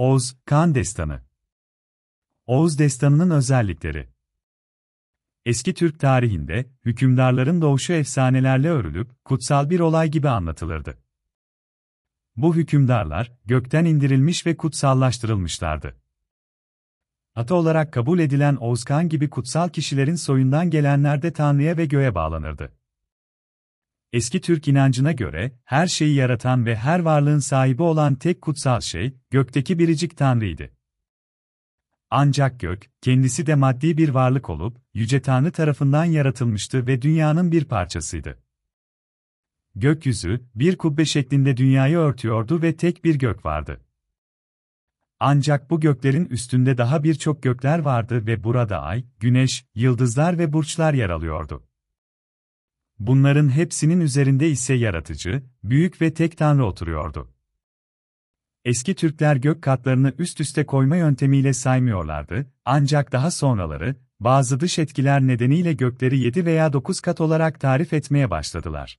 Oğuz, Kan Destanı Oğuz Destanı'nın özellikleri Eski Türk tarihinde, hükümdarların doğuşu efsanelerle örülüp, kutsal bir olay gibi anlatılırdı. Bu hükümdarlar, gökten indirilmiş ve kutsallaştırılmışlardı. Ata olarak kabul edilen Oğuzkan gibi kutsal kişilerin soyundan gelenler de Tanrı'ya ve göğe bağlanırdı. Eski Türk inancına göre, her şeyi yaratan ve her varlığın sahibi olan tek kutsal şey, gökteki biricik Tanrı'ydı. Ancak gök, kendisi de maddi bir varlık olup, Yüce Tanrı tarafından yaratılmıştı ve dünyanın bir parçasıydı. Gökyüzü, bir kubbe şeklinde dünyayı örtüyordu ve tek bir gök vardı. Ancak bu göklerin üstünde daha birçok gökler vardı ve burada ay, güneş, yıldızlar ve burçlar yer alıyordu. Bunların hepsinin üzerinde ise yaratıcı, büyük ve tek tanrı oturuyordu. Eski Türkler gök katlarını üst üste koyma yöntemiyle saymıyorlardı, ancak daha sonraları, bazı dış etkiler nedeniyle gökleri 7 veya 9 kat olarak tarif etmeye başladılar.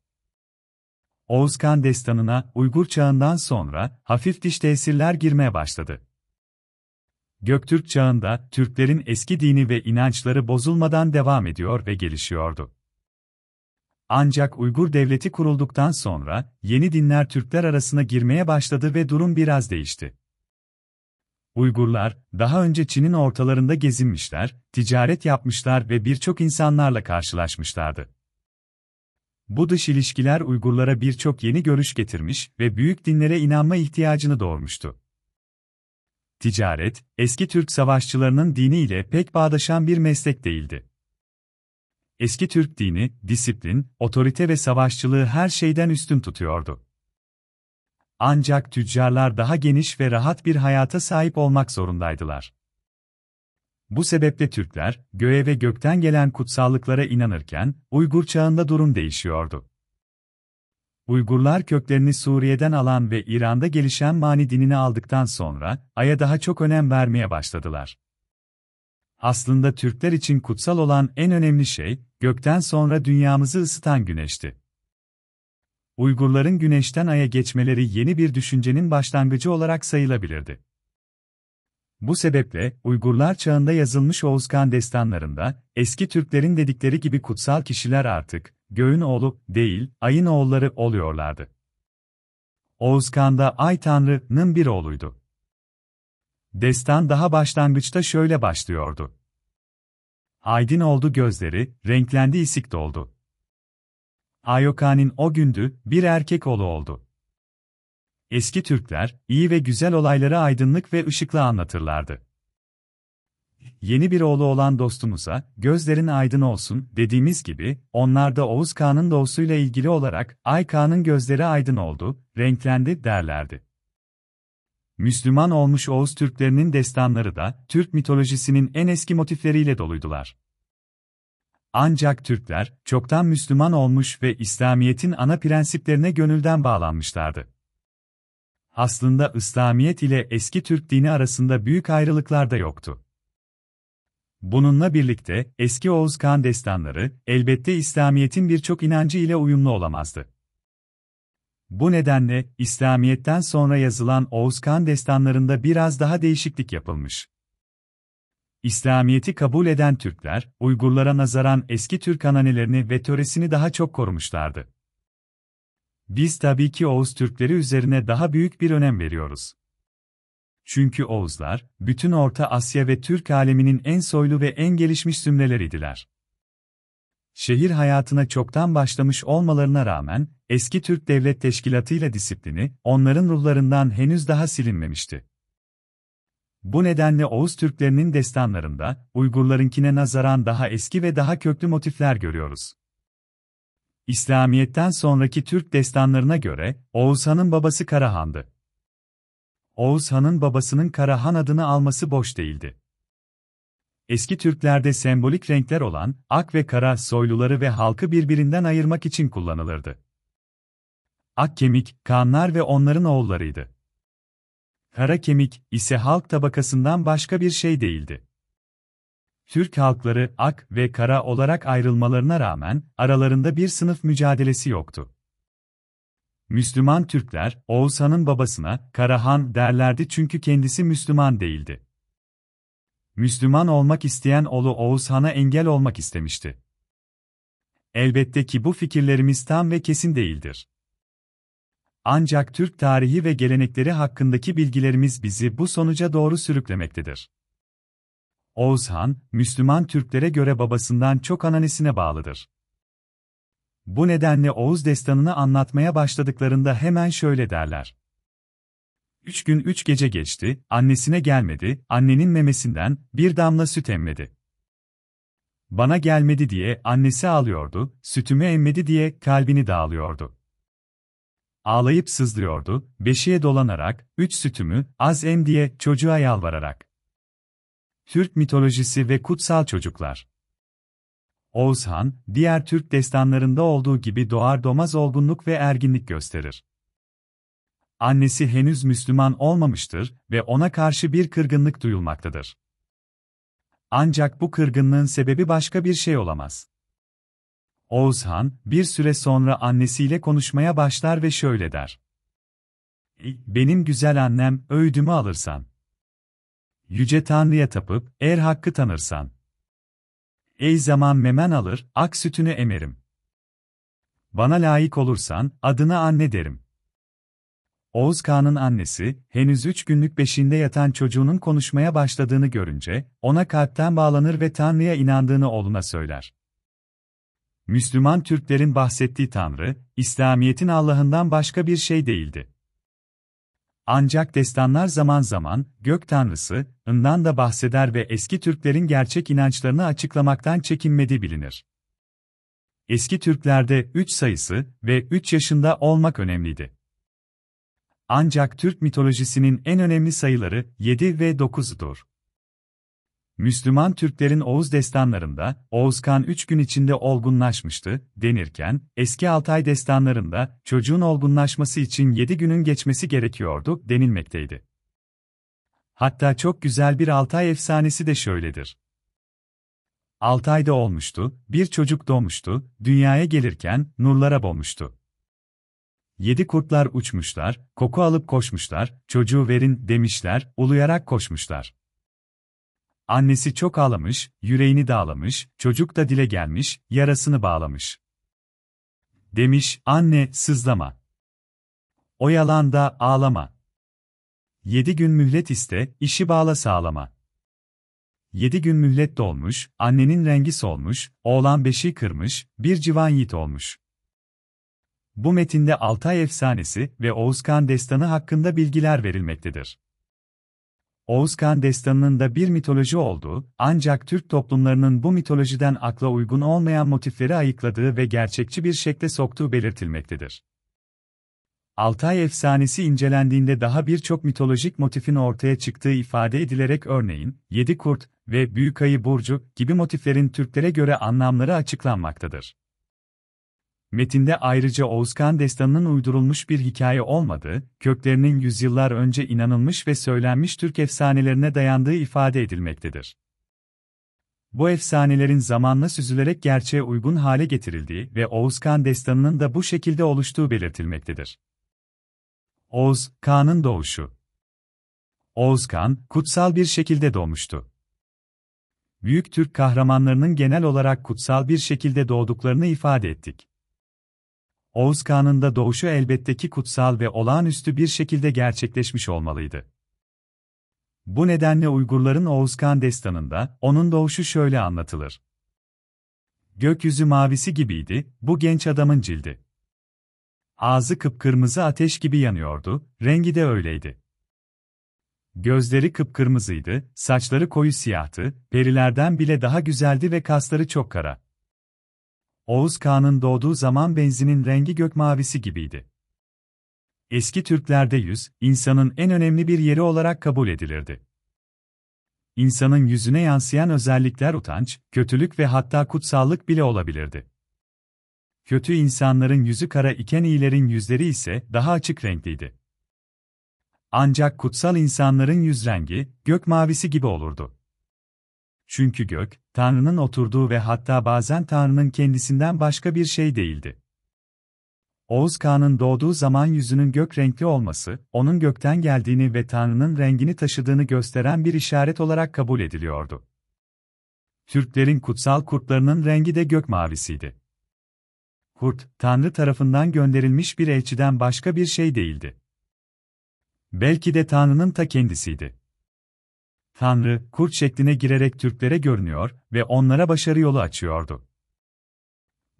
Oğuzkan destanına Uygur çağından sonra hafif diş tesirler girmeye başladı. Göktürk çağında Türklerin eski dini ve inançları bozulmadan devam ediyor ve gelişiyordu. Ancak Uygur devleti kurulduktan sonra yeni dinler Türkler arasına girmeye başladı ve durum biraz değişti. Uygurlar, daha önce Çin'in ortalarında gezinmişler, ticaret yapmışlar ve birçok insanlarla karşılaşmışlardı. Bu dış ilişkiler Uygurlara birçok yeni görüş getirmiş ve büyük dinlere inanma ihtiyacını doğurmuştu. Ticaret, eski Türk savaşçılarının diniyle pek bağdaşan bir meslek değildi. Eski Türk dini, disiplin, otorite ve savaşçılığı her şeyden üstün tutuyordu. Ancak tüccarlar daha geniş ve rahat bir hayata sahip olmak zorundaydılar. Bu sebeple Türkler, göğe ve gökten gelen kutsallıklara inanırken, Uygur çağında durum değişiyordu. Uygurlar köklerini Suriye'den alan ve İran'da gelişen mani dinini aldıktan sonra, Ay'a daha çok önem vermeye başladılar. Aslında Türkler için kutsal olan en önemli şey, gökten sonra dünyamızı ısıtan güneşti. Uygurların güneşten aya geçmeleri yeni bir düşüncenin başlangıcı olarak sayılabilirdi. Bu sebeple, Uygurlar çağında yazılmış Oğuzkan destanlarında, eski Türklerin dedikleri gibi kutsal kişiler artık, göğün oğlu, değil, ayın oğulları oluyorlardı. Oğuzkan da Ay Tanrı'nın bir oğluydu. Destan daha başlangıçta şöyle başlıyordu. Aydın oldu gözleri, renklendi isik doldu. Ayokan'ın o gündü, bir erkek oğlu oldu. Eski Türkler, iyi ve güzel olayları aydınlık ve ışıklı anlatırlardı. Yeni bir oğlu olan dostumuza, gözlerin aydın olsun, dediğimiz gibi, onlar da Oğuz Kağan'ın doğusuyla ilgili olarak, Ay Kağan'ın gözleri aydın oldu, renklendi derlerdi. Müslüman olmuş Oğuz Türklerinin destanları da, Türk mitolojisinin en eski motifleriyle doluydular. Ancak Türkler, çoktan Müslüman olmuş ve İslamiyet'in ana prensiplerine gönülden bağlanmışlardı. Aslında İslamiyet ile eski Türk dini arasında büyük ayrılıklar da yoktu. Bununla birlikte, eski Oğuz Kağan destanları, elbette İslamiyet'in birçok inancı ile uyumlu olamazdı. Bu nedenle, İslamiyet'ten sonra yazılan Oğuz Kağan destanlarında biraz daha değişiklik yapılmış. İslamiyet'i kabul eden Türkler, Uygurlara nazaran eski Türk ananelerini ve töresini daha çok korumuşlardı. Biz tabii ki Oğuz Türkleri üzerine daha büyük bir önem veriyoruz. Çünkü Oğuzlar, bütün Orta Asya ve Türk aleminin en soylu ve en gelişmiş zümreleriydiler. Şehir hayatına çoktan başlamış olmalarına rağmen, eski Türk devlet teşkilatıyla disiplini, onların ruhlarından henüz daha silinmemişti. Bu nedenle Oğuz Türklerinin destanlarında, Uygurlarınkine nazaran daha eski ve daha köklü motifler görüyoruz. İslamiyet'ten sonraki Türk destanlarına göre, Oğuz Han'ın babası Karahan'dı. Oğuz Han'ın babasının Karahan adını alması boş değildi. Eski Türklerde sembolik renkler olan, ak ve kara soyluları ve halkı birbirinden ayırmak için kullanılırdı. Ak kemik, kanlar ve onların oğullarıydı. Kara kemik ise halk tabakasından başka bir şey değildi. Türk halkları ak ve kara olarak ayrılmalarına rağmen aralarında bir sınıf mücadelesi yoktu. Müslüman Türkler, Oğuz Han'ın babasına, Karahan derlerdi çünkü kendisi Müslüman değildi. Müslüman olmak isteyen oğlu Oğuz Han'a engel olmak istemişti. Elbette ki bu fikirlerimiz tam ve kesin değildir. Ancak Türk tarihi ve gelenekleri hakkındaki bilgilerimiz bizi bu sonuca doğru sürüklemektedir. Oğuz Han, Müslüman Türklere göre babasından çok ananesine bağlıdır. Bu nedenle Oğuz destanını anlatmaya başladıklarında hemen şöyle derler. Üç gün üç gece geçti, annesine gelmedi, annenin memesinden bir damla süt emmedi. Bana gelmedi diye annesi ağlıyordu, sütümü emmedi diye kalbini dağılıyordu. Ağlayıp sızlıyordu, beşiğe dolanarak, üç sütümü, az em diye çocuğa yalvararak. Türk mitolojisi ve kutsal çocuklar Oğuz Han, diğer Türk destanlarında olduğu gibi doğar doğmaz olgunluk ve erginlik gösterir. Annesi henüz Müslüman olmamıştır ve ona karşı bir kırgınlık duyulmaktadır. Ancak bu kırgınlığın sebebi başka bir şey olamaz. Oğuz Han, bir süre sonra annesiyle konuşmaya başlar ve şöyle der. Benim güzel annem, öğüdümü alırsan. Yüce Tanrı'ya tapıp, er hakkı tanırsan. Ey zaman memen alır, ak sütünü emerim. Bana layık olursan, adına anne derim. Oğuz Kağan'ın annesi, henüz üç günlük beşinde yatan çocuğunun konuşmaya başladığını görünce, ona kalpten bağlanır ve Tanrı'ya inandığını oğluna söyler. Müslüman Türklerin bahsettiği Tanrı, İslamiyet'in Allah'ından başka bir şey değildi. Ancak destanlar zaman zaman, gök tanrısı, ından da bahseder ve eski Türklerin gerçek inançlarını açıklamaktan çekinmediği bilinir. Eski Türklerde 3 sayısı ve 3 yaşında olmak önemliydi. Ancak Türk mitolojisinin en önemli sayıları 7 ve 9'dur. Müslüman Türklerin Oğuz destanlarında, Oğuzkan üç gün içinde olgunlaşmıştı, denirken, eski Altay destanlarında, çocuğun olgunlaşması için yedi günün geçmesi gerekiyordu, denilmekteydi. Hatta çok güzel bir Altay efsanesi de şöyledir. Altay'da olmuştu, bir çocuk doğmuştu, dünyaya gelirken, nurlara boğmuştu. Yedi kurtlar uçmuşlar, koku alıp koşmuşlar, çocuğu verin demişler, uluyarak koşmuşlar. Annesi çok ağlamış, yüreğini dağlamış, çocuk da dile gelmiş, yarasını bağlamış. Demiş, anne, sızlama. O yalanda ağlama. Yedi gün mühlet iste, işi bağla sağlama. Yedi gün mühlet dolmuş, annenin rengi solmuş, oğlan beşi kırmış, bir civan yiğit olmuş. Bu metinde Altay efsanesi ve Oğuzkan destanı hakkında bilgiler verilmektedir. Oğuzkan destanının da bir mitoloji olduğu, ancak Türk toplumlarının bu mitolojiden akla uygun olmayan motifleri ayıkladığı ve gerçekçi bir şekle soktuğu belirtilmektedir. Altay efsanesi incelendiğinde daha birçok mitolojik motifin ortaya çıktığı ifade edilerek örneğin, Yedi Kurt ve Büyük Ayı Burcu gibi motiflerin Türklere göre anlamları açıklanmaktadır. Metinde ayrıca Oğuzkan destanının uydurulmuş bir hikaye olmadığı, köklerinin yüzyıllar önce inanılmış ve söylenmiş Türk efsanelerine dayandığı ifade edilmektedir. Bu efsanelerin zamanla süzülerek gerçeğe uygun hale getirildiği ve Oğuzkan destanının da bu şekilde oluştuğu belirtilmektedir. Oğuz, Kağan'ın doğuşu Oğuzkan, kutsal bir şekilde doğmuştu. Büyük Türk kahramanlarının genel olarak kutsal bir şekilde doğduklarını ifade ettik. Oğuz Kağan'ın da doğuşu elbette ki kutsal ve olağanüstü bir şekilde gerçekleşmiş olmalıydı. Bu nedenle Uygurların Oğuz Kağan destanında, onun doğuşu şöyle anlatılır. Gökyüzü mavisi gibiydi, bu genç adamın cildi. Ağzı kıpkırmızı ateş gibi yanıyordu, rengi de öyleydi. Gözleri kıpkırmızıydı, saçları koyu siyahtı, perilerden bile daha güzeldi ve kasları çok kara. Oğuz Kağan'ın doğduğu zaman benzinin rengi gök mavisi gibiydi. Eski Türklerde yüz, insanın en önemli bir yeri olarak kabul edilirdi. İnsanın yüzüne yansıyan özellikler utanç, kötülük ve hatta kutsallık bile olabilirdi. Kötü insanların yüzü kara iken iyilerin yüzleri ise daha açık renkliydi. Ancak kutsal insanların yüz rengi, gök mavisi gibi olurdu. Çünkü gök, Tanrı'nın oturduğu ve hatta bazen Tanrı'nın kendisinden başka bir şey değildi. Oğuz Kağan'ın doğduğu zaman yüzünün gök renkli olması, onun gökten geldiğini ve Tanrı'nın rengini taşıdığını gösteren bir işaret olarak kabul ediliyordu. Türklerin kutsal kurtlarının rengi de gök mavisiydi. Kurt, Tanrı tarafından gönderilmiş bir elçiden başka bir şey değildi. Belki de Tanrı'nın ta kendisiydi. Tanrı, kurt şekline girerek Türklere görünüyor ve onlara başarı yolu açıyordu.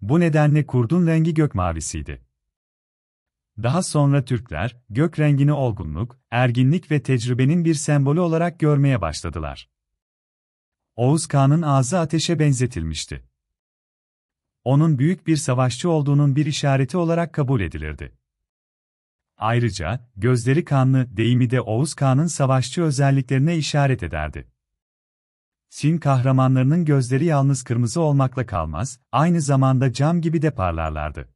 Bu nedenle kurdun rengi gök mavisiydi. Daha sonra Türkler, gök rengini olgunluk, erginlik ve tecrübenin bir sembolü olarak görmeye başladılar. Oğuz Kağan'ın ağzı ateşe benzetilmişti. Onun büyük bir savaşçı olduğunun bir işareti olarak kabul edilirdi. Ayrıca, gözleri kanlı deyimi de Oğuz Kağan'ın savaşçı özelliklerine işaret ederdi. Çin kahramanlarının gözleri yalnız kırmızı olmakla kalmaz, aynı zamanda cam gibi de parlarlardı.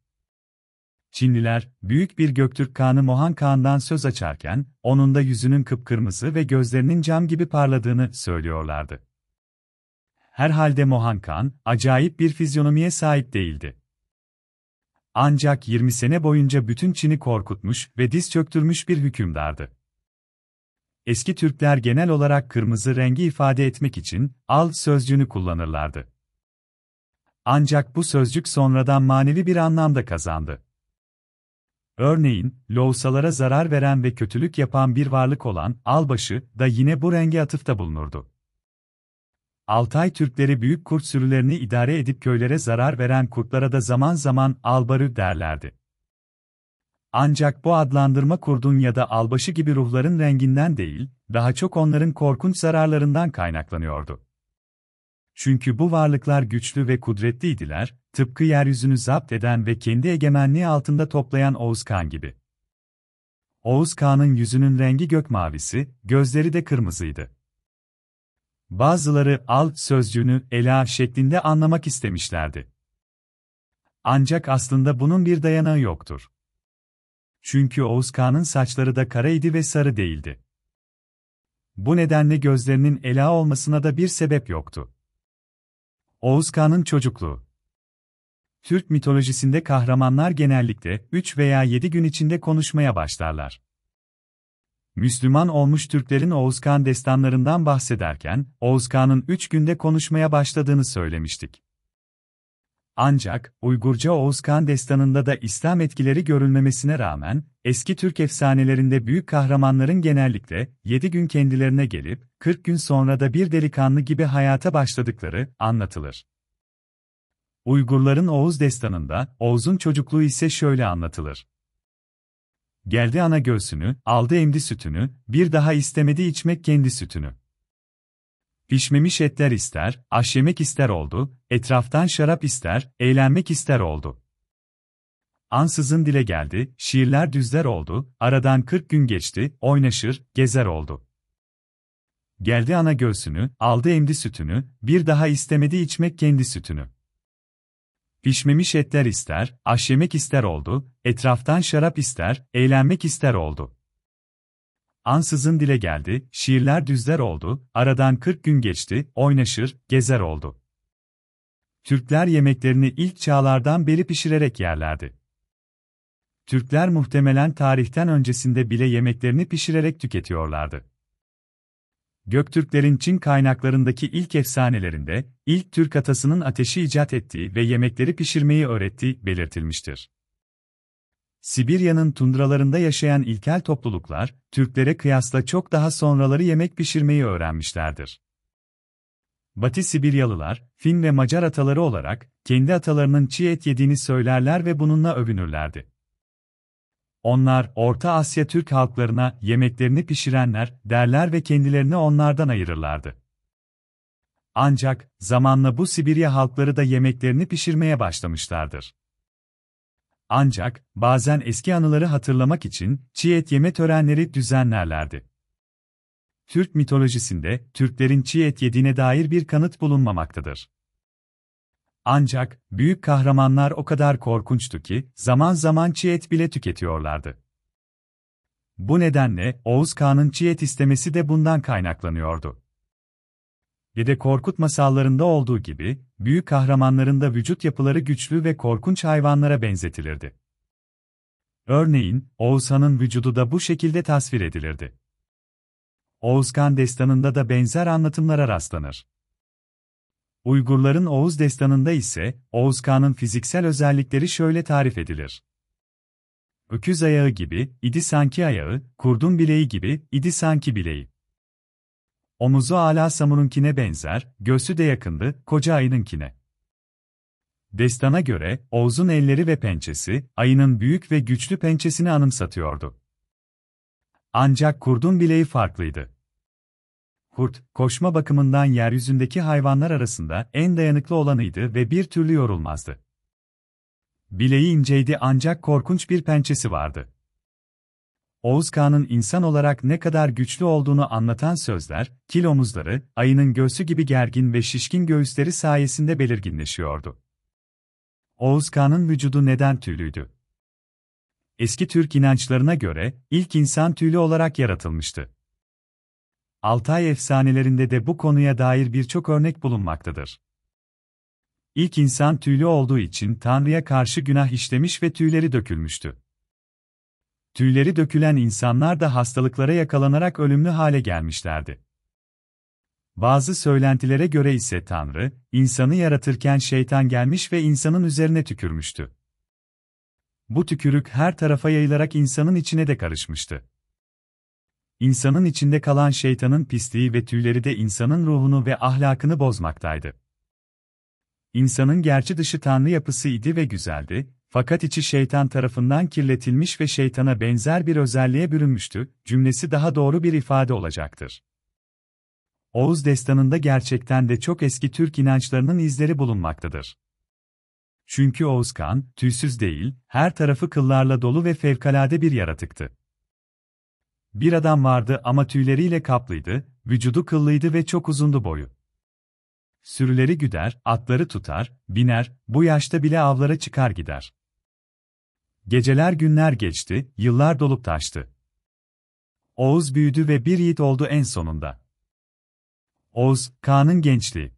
Çinliler, büyük bir Göktürk Kağan'ı Mohan Kağan'dan söz açarken, onun da yüzünün kıpkırmızı ve gözlerinin cam gibi parladığını söylüyorlardı. Herhalde Mohan Kağan, acayip bir fizyonomiye sahip değildi. Ancak 20 sene boyunca bütün Çin'i korkutmuş ve diz çöktürmüş bir hükümdardı. Eski Türkler genel olarak kırmızı rengi ifade etmek için al sözcüğünü kullanırlardı. Ancak bu sözcük sonradan manevi bir anlamda kazandı. Örneğin, loğusalara zarar veren ve kötülük yapan bir varlık olan albaşı da yine bu renge atıfta bulunurdu. Altay Türkleri büyük kurt sürülerini idare edip köylere zarar veren kurtlara da zaman zaman albarı derlerdi. Ancak bu adlandırma kurdun ya da albaşı gibi ruhların renginden değil, daha çok onların korkunç zararlarından kaynaklanıyordu. Çünkü bu varlıklar güçlü ve kudretliydiler, tıpkı yeryüzünü zapt eden ve kendi egemenliği altında toplayan Oğuz Kağan gibi. Oğuz Kağan'ın yüzünün rengi gök mavisi, gözleri de kırmızıydı. Bazıları al sözcüğünü ela şeklinde anlamak istemişlerdi. Ancak aslında bunun bir dayanağı yoktur. Çünkü Oğuz Kağan'ın saçları da karaydı ve sarı değildi. Bu nedenle gözlerinin ela olmasına da bir sebep yoktu. Oğuz Kağan'ın çocukluğu Türk mitolojisinde kahramanlar genellikle 3 veya 7 gün içinde konuşmaya başlarlar. Müslüman olmuş Türklerin Oğuz Kağan destanlarından bahsederken, Oğuz Kağan'ın 3 günde konuşmaya başladığını söylemiştik. Ancak, Uygurca Oğuz Kağan destanında da İslam etkileri görülmemesine rağmen, eski Türk efsanelerinde büyük kahramanların genellikle 7 gün kendilerine gelip, 40 gün sonra da bir delikanlı gibi hayata başladıkları anlatılır. Uygurların Oğuz destanında, Oğuz'un çocukluğu ise şöyle anlatılır. Geldi ana göğsünü, aldı emdi sütünü, bir daha istemedi içmek kendi sütünü. Pişmemiş etler ister, aş yemek ister oldu, etraftan şarap ister, eğlenmek ister oldu. Ansızın dile geldi, şiirler düzler oldu, aradan kırk gün geçti, oynaşır, gezer oldu. Geldi ana göğsünü, aldı emdi sütünü, bir daha istemedi içmek kendi sütünü. Pişmemiş etler ister, aş yemek ister oldu, etraftan şarap ister, eğlenmek ister oldu. Ansızın dile geldi, şiirler düzler oldu, aradan kırk gün geçti, oynaşır, gezer oldu. Türkler yemeklerini ilk çağlardan beri pişirerek yerlerdi. Türkler muhtemelen tarihten öncesinde bile yemeklerini pişirerek tüketiyorlardı. Göktürklerin Çin kaynaklarındaki ilk efsanelerinde, ilk Türk atasının ateşi icat ettiği ve yemekleri pişirmeyi öğrettiği belirtilmiştir. Sibirya'nın tundralarında yaşayan ilkel topluluklar, Türklere kıyasla çok daha sonraları yemek pişirmeyi öğrenmişlerdir. Batı Sibiryalılar, Fin ve Macar ataları olarak, kendi atalarının çiğ et yediğini söylerler ve bununla övünürlerdi. Onlar, Orta Asya Türk halklarına yemeklerini pişirenler derler ve kendilerini onlardan ayırırlardı. Ancak, zamanla bu Sibirya halkları da yemeklerini pişirmeye başlamışlardır. Ancak, bazen eski anıları hatırlamak için çiğ et yeme törenleri düzenlerlerdi. Türk mitolojisinde, Türklerin çiğ et yediğine dair bir kanıt bulunmamaktadır. Ancak, büyük kahramanlar o kadar korkunçtu ki, zaman zaman çiğ et bile tüketiyorlardı. Bu nedenle, Oğuz Kağan'ın çiğ istemesi de bundan kaynaklanıyordu. Dede Korkut masallarında olduğu gibi, büyük kahramanların da vücut yapıları güçlü ve korkunç hayvanlara benzetilirdi. Örneğin, Oğuzhan'ın vücudu da bu şekilde tasvir edilirdi. Oğuzkan destanında da benzer anlatımlara rastlanır. Uygurların Oğuz destanında ise, Oğuzkan'ın fiziksel özellikleri şöyle tarif edilir. Öküz ayağı gibi, idi sanki ayağı, kurdun bileği gibi, idi sanki bileği. Omuzu ala samurunkine benzer, göğsü de yakındı, koca ayınınkine. Destana göre, Oğuz'un elleri ve pençesi, ayının büyük ve güçlü pençesini anımsatıyordu. Ancak kurdun bileği farklıydı. Kurt, koşma bakımından yeryüzündeki hayvanlar arasında en dayanıklı olanıydı ve bir türlü yorulmazdı. Bileği inceydi ancak korkunç bir pençesi vardı. Oğuz Kağan'ın insan olarak ne kadar güçlü olduğunu anlatan sözler, kil omuzları, ayının göğsü gibi gergin ve şişkin göğüsleri sayesinde belirginleşiyordu. Oğuz Kağan'ın vücudu neden tüylüydü? Eski Türk inançlarına göre, ilk insan tüylü olarak yaratılmıştı. Altay efsanelerinde de bu konuya dair birçok örnek bulunmaktadır. İlk insan tüylü olduğu için Tanrı'ya karşı günah işlemiş ve tüyleri dökülmüştü. Tüyleri dökülen insanlar da hastalıklara yakalanarak ölümlü hale gelmişlerdi. Bazı söylentilere göre ise Tanrı, insanı yaratırken şeytan gelmiş ve insanın üzerine tükürmüştü. Bu tükürük her tarafa yayılarak insanın içine de karışmıştı. İnsanın içinde kalan şeytanın pisliği ve tüyleri de insanın ruhunu ve ahlakını bozmaktaydı. İnsanın gerçi dışı tanrı yapısı idi ve güzeldi, fakat içi şeytan tarafından kirletilmiş ve şeytana benzer bir özelliğe bürünmüştü, cümlesi daha doğru bir ifade olacaktır. Oğuz destanında gerçekten de çok eski Türk inançlarının izleri bulunmaktadır. Çünkü Oğuzkan, tüysüz değil, her tarafı kıllarla dolu ve fevkalade bir yaratıktı. Bir adam vardı ama tüyleriyle kaplıydı, vücudu kıllıydı ve çok uzundu boyu. Sürüleri güder, atları tutar, biner, bu yaşta bile avlara çıkar gider. Geceler günler geçti, yıllar dolup taştı. Oğuz büyüdü ve bir yiğit oldu en sonunda. Oğuz, Kaan'ın gençliği.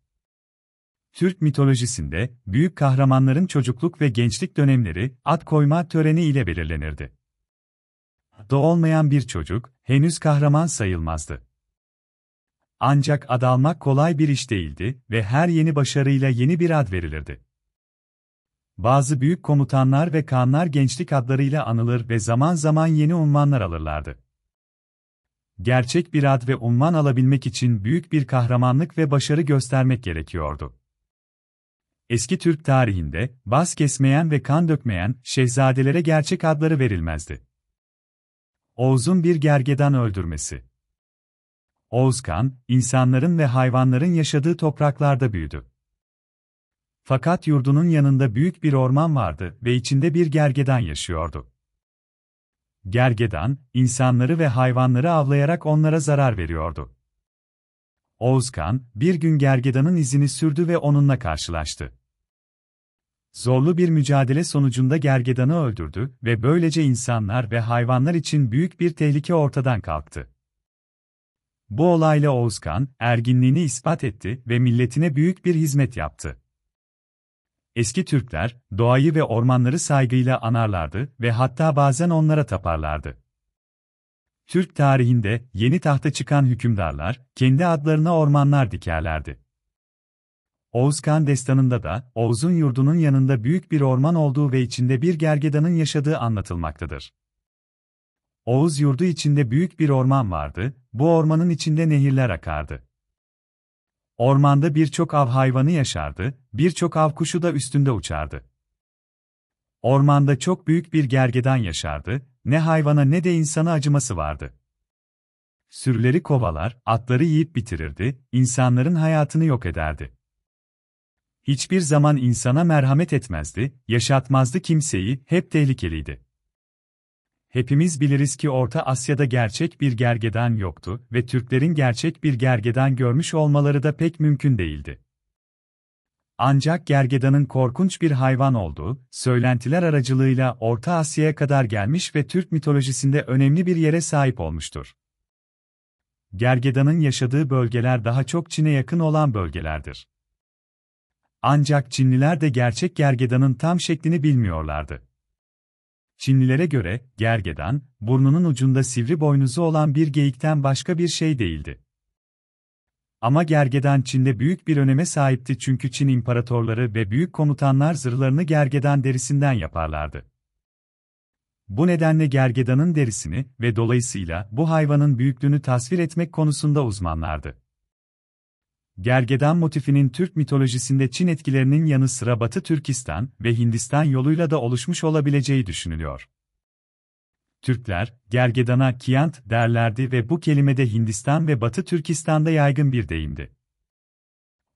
Türk mitolojisinde, büyük kahramanların çocukluk ve gençlik dönemleri, at koyma töreni ile belirlenirdi. Olmayan bir çocuk, henüz kahraman sayılmazdı. Ancak ad almak kolay bir iş değildi ve her yeni başarıyla yeni bir ad verilirdi. Bazı büyük komutanlar ve kanlar gençlik adlarıyla anılır ve zaman zaman yeni unvanlar alırlardı. Gerçek bir ad ve unvan alabilmek için büyük bir kahramanlık ve başarı göstermek gerekiyordu. Eski Türk tarihinde, bas kesmeyen ve kan dökmeyen, şehzadelere gerçek adları verilmezdi. Oğuz'un bir gergedan öldürmesi Oğuzkan, insanların ve hayvanların yaşadığı topraklarda büyüdü. Fakat yurdunun yanında büyük bir orman vardı ve içinde bir gergedan yaşıyordu. Gergedan, insanları ve hayvanları avlayarak onlara zarar veriyordu. Oğuzkan, bir gün gergedanın izini sürdü ve onunla karşılaştı. Zorlu bir mücadele sonucunda gergedanı öldürdü ve böylece insanlar ve hayvanlar için büyük bir tehlike ortadan kalktı. Bu olayla Oğuzkan, erginliğini ispat etti ve milletine büyük bir hizmet yaptı. Eski Türkler, doğayı ve ormanları saygıyla anarlardı ve hatta bazen onlara taparlardı. Türk tarihinde yeni tahta çıkan hükümdarlar, kendi adlarına ormanlar dikerlerdi. Oğuzkan destanında da, Oğuz'un yurdunun yanında büyük bir orman olduğu ve içinde bir gergedanın yaşadığı anlatılmaktadır. Oğuz yurdu içinde büyük bir orman vardı, bu ormanın içinde nehirler akardı. Ormanda birçok av hayvanı yaşardı, birçok av kuşu da üstünde uçardı. Ormanda çok büyük bir gergedan yaşardı, ne hayvana ne de insana acıması vardı. Sürüleri kovalar, atları yiyip bitirirdi, insanların hayatını yok ederdi. Hiçbir zaman insana merhamet etmezdi, yaşatmazdı kimseyi, hep tehlikeliydi. Hepimiz biliriz ki Orta Asya'da gerçek bir gergedan yoktu ve Türklerin gerçek bir gergedan görmüş olmaları da pek mümkün değildi. Ancak gergedanın korkunç bir hayvan olduğu, söylentiler aracılığıyla Orta Asya'ya kadar gelmiş ve Türk mitolojisinde önemli bir yere sahip olmuştur. Gergedanın yaşadığı bölgeler daha çok Çin'e yakın olan bölgelerdir. Ancak Çinliler de gerçek gergedanın tam şeklini bilmiyorlardı. Çinlilere göre, gergedan, burnunun ucunda sivri boynuzu olan bir geyikten başka bir şey değildi. Ama gergedan Çin'de büyük bir öneme sahipti çünkü Çin imparatorları ve büyük komutanlar zırhlarını gergedan derisinden yaparlardı. Bu nedenle gergedanın derisini ve dolayısıyla bu hayvanın büyüklüğünü tasvir etmek konusunda uzmanlardı. Gergedan motifinin Türk mitolojisinde Çin etkilerinin yanı sıra Batı Türkistan ve Hindistan yoluyla da oluşmuş olabileceği düşünülüyor. Türkler, gergedana kiyant derlerdi ve bu kelime de Hindistan ve Batı Türkistan'da yaygın bir deyimdi.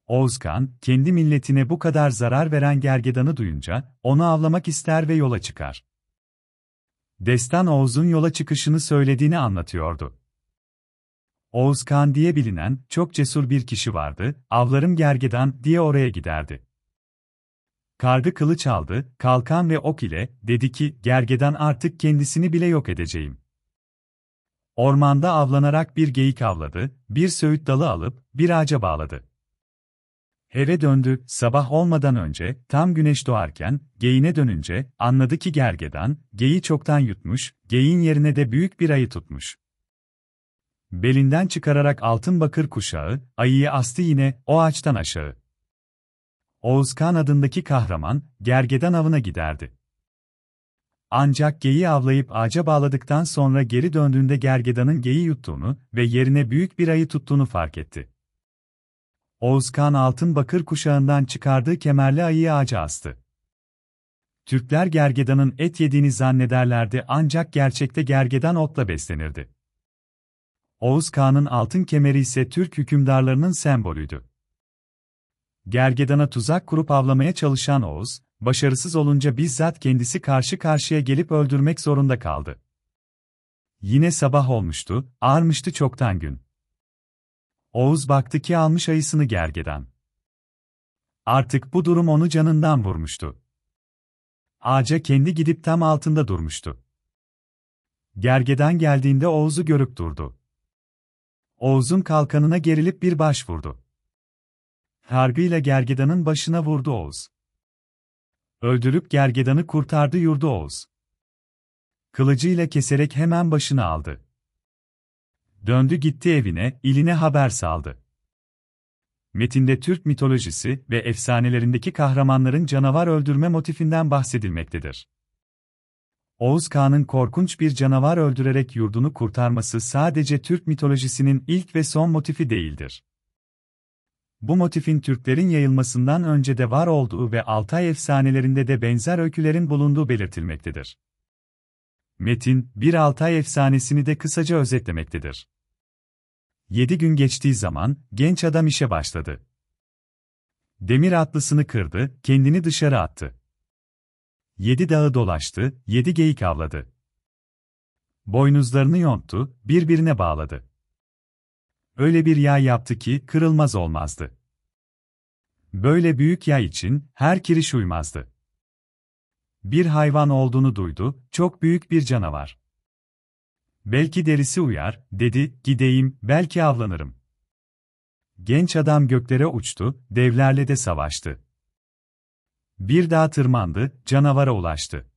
Oğuzkan, kendi milletine bu kadar zarar veren gergedanı duyunca, onu avlamak ister ve yola çıkar. Destan Oğuz'un yola çıkışını söylediğini anlatıyordu. Oğuz Kağan diye bilinen, çok cesur bir kişi vardı, avlarım gergedan diye oraya giderdi. Kargı kılıç aldı, kalkan ve ok ile, dedi ki, gergedan artık kendisini bile yok edeceğim. Ormanda avlanarak bir geyik avladı, bir söğüt dalı alıp, bir ağaca bağladı. Eve döndü, sabah olmadan önce, tam güneş doğarken, geyiğine dönünce, anladı ki gergedan, geyi çoktan yutmuş, geyin yerine de büyük bir ayı tutmuş. Belinden çıkararak altın bakır kuşağı, ayıyı astı yine, o ağaçtan aşağı. Oğuzkan adındaki kahraman, gergedan avına giderdi. Ancak geyi avlayıp ağaca bağladıktan sonra geri döndüğünde gergedanın geyi yuttuğunu ve yerine büyük bir ayı tuttuğunu fark etti. Oğuzkan altın bakır kuşağından çıkardığı kemerli ayıyı ağaca astı. Türkler gergedanın et yediğini zannederlerdi ancak gerçekte gergedan otla beslenirdi. Oğuz Kağan'ın altın kemeri ise Türk hükümdarlarının sembolüydü. Gergedan'a tuzak kurup avlamaya çalışan Oğuz, başarısız olunca bizzat kendisi karşı karşıya gelip öldürmek zorunda kaldı. Yine sabah olmuştu, ağarmıştı çoktan gün. Oğuz baktı ki almış ayısını gergedan. Artık bu durum onu canından vurmuştu. Ağaca kendi gidip tam altında durmuştu. Gergedan geldiğinde Oğuz'u görüp durdu. Oğuz'un kalkanına gerilip bir baş vurdu. Hargıyla gergedanın başına vurdu Oğuz. Öldürüp gergedanı kurtardı yurdu Oğuz. Kılıcıyla keserek hemen başını aldı. Döndü gitti evine, iline haber saldı. Metinde Türk mitolojisi ve efsanelerindeki kahramanların canavar öldürme motifinden bahsedilmektedir. Oğuz Kağan'ın korkunç bir canavar öldürerek yurdunu kurtarması sadece Türk mitolojisinin ilk ve son motifi değildir. Bu motifin Türklerin yayılmasından önce de var olduğu ve Altay efsanelerinde de benzer öykülerin bulunduğu belirtilmektedir. Metin, bir Altay efsanesini de kısaca özetlemektedir. Yedi gün geçtiği zaman, genç adam işe başladı. Demir atlısını kırdı, kendini dışarı attı. Yedi dağı dolaştı, yedi geyik avladı. Boynuzlarını yonttu, birbirine bağladı. Öyle bir yay yaptı ki kırılmaz olmazdı. Böyle büyük yay için her kiriş uymazdı. Bir hayvan olduğunu duydu, çok büyük bir canavar. Belki derisi uyar, dedi, gideyim, belki avlanırım. Genç adam göklere uçtu, devlerle de savaştı. Bir daha tırmandı, canavara ulaştı.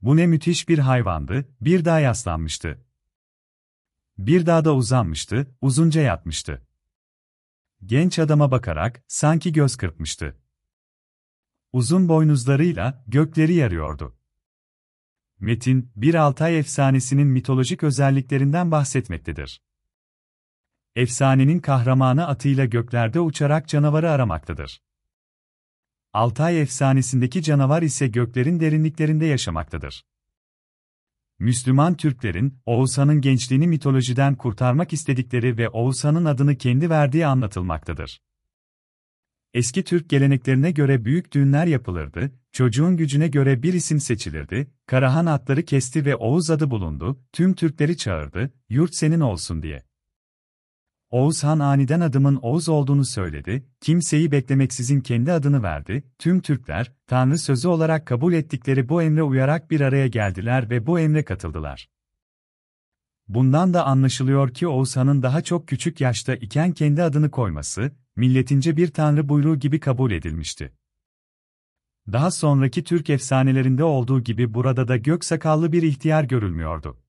Bu ne müthiş bir hayvandı, bir daha yaslanmıştı. Bir daha da uzanmıştı, uzunca yatmıştı. Genç adama bakarak, sanki göz kırpmıştı. Uzun boynuzlarıyla, gökleri yarıyordu. Metin, bir Altay efsanesinin mitolojik özelliklerinden bahsetmektedir. Efsanenin kahramanı atıyla göklerde uçarak canavarı aramaktadır. Altay efsanesindeki canavar ise göklerin derinliklerinde yaşamaktadır. Müslüman Türklerin, Oğuzhan'ın gençliğini mitolojiden kurtarmak istedikleri ve Oğuzhan'ın adını kendi verdiği anlatılmaktadır. Eski Türk geleneklerine göre büyük düğünler yapılırdı, çocuğun gücüne göre bir isim seçilirdi, Karahan atları kesti ve Oğuz adı bulundu, tüm Türkleri çağırdı, yurt senin olsun diye. Oğuz Han aniden adımın Oğuz olduğunu söyledi, kimseyi beklemeksizin kendi adını verdi, tüm Türkler, Tanrı sözü olarak kabul ettikleri bu emre uyarak bir araya geldiler ve bu emre katıldılar. Bundan da anlaşılıyor ki Oğuz Han'ın daha çok küçük yaşta iken kendi adını koyması, milletince bir tanrı buyruğu gibi kabul edilmişti. Daha sonraki Türk efsanelerinde olduğu gibi burada da gök sakallı bir ihtiyar görülmüyordu.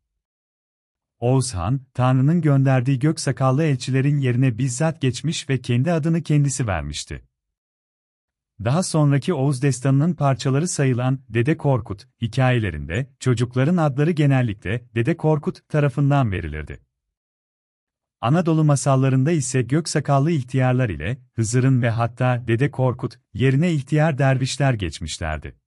Oğuz Han, Tanrı'nın gönderdiği gök sakallı elçilerin yerine bizzat geçmiş ve kendi adını kendisi vermişti. Daha sonraki Oğuz destanının parçaları sayılan Dede Korkut hikayelerinde çocukların adları genellikle Dede Korkut tarafından verilirdi. Anadolu masallarında ise gök sakallı ihtiyarlar ile Hızır'ın ve hatta Dede Korkut yerine ihtiyar dervişler geçmişlerdi.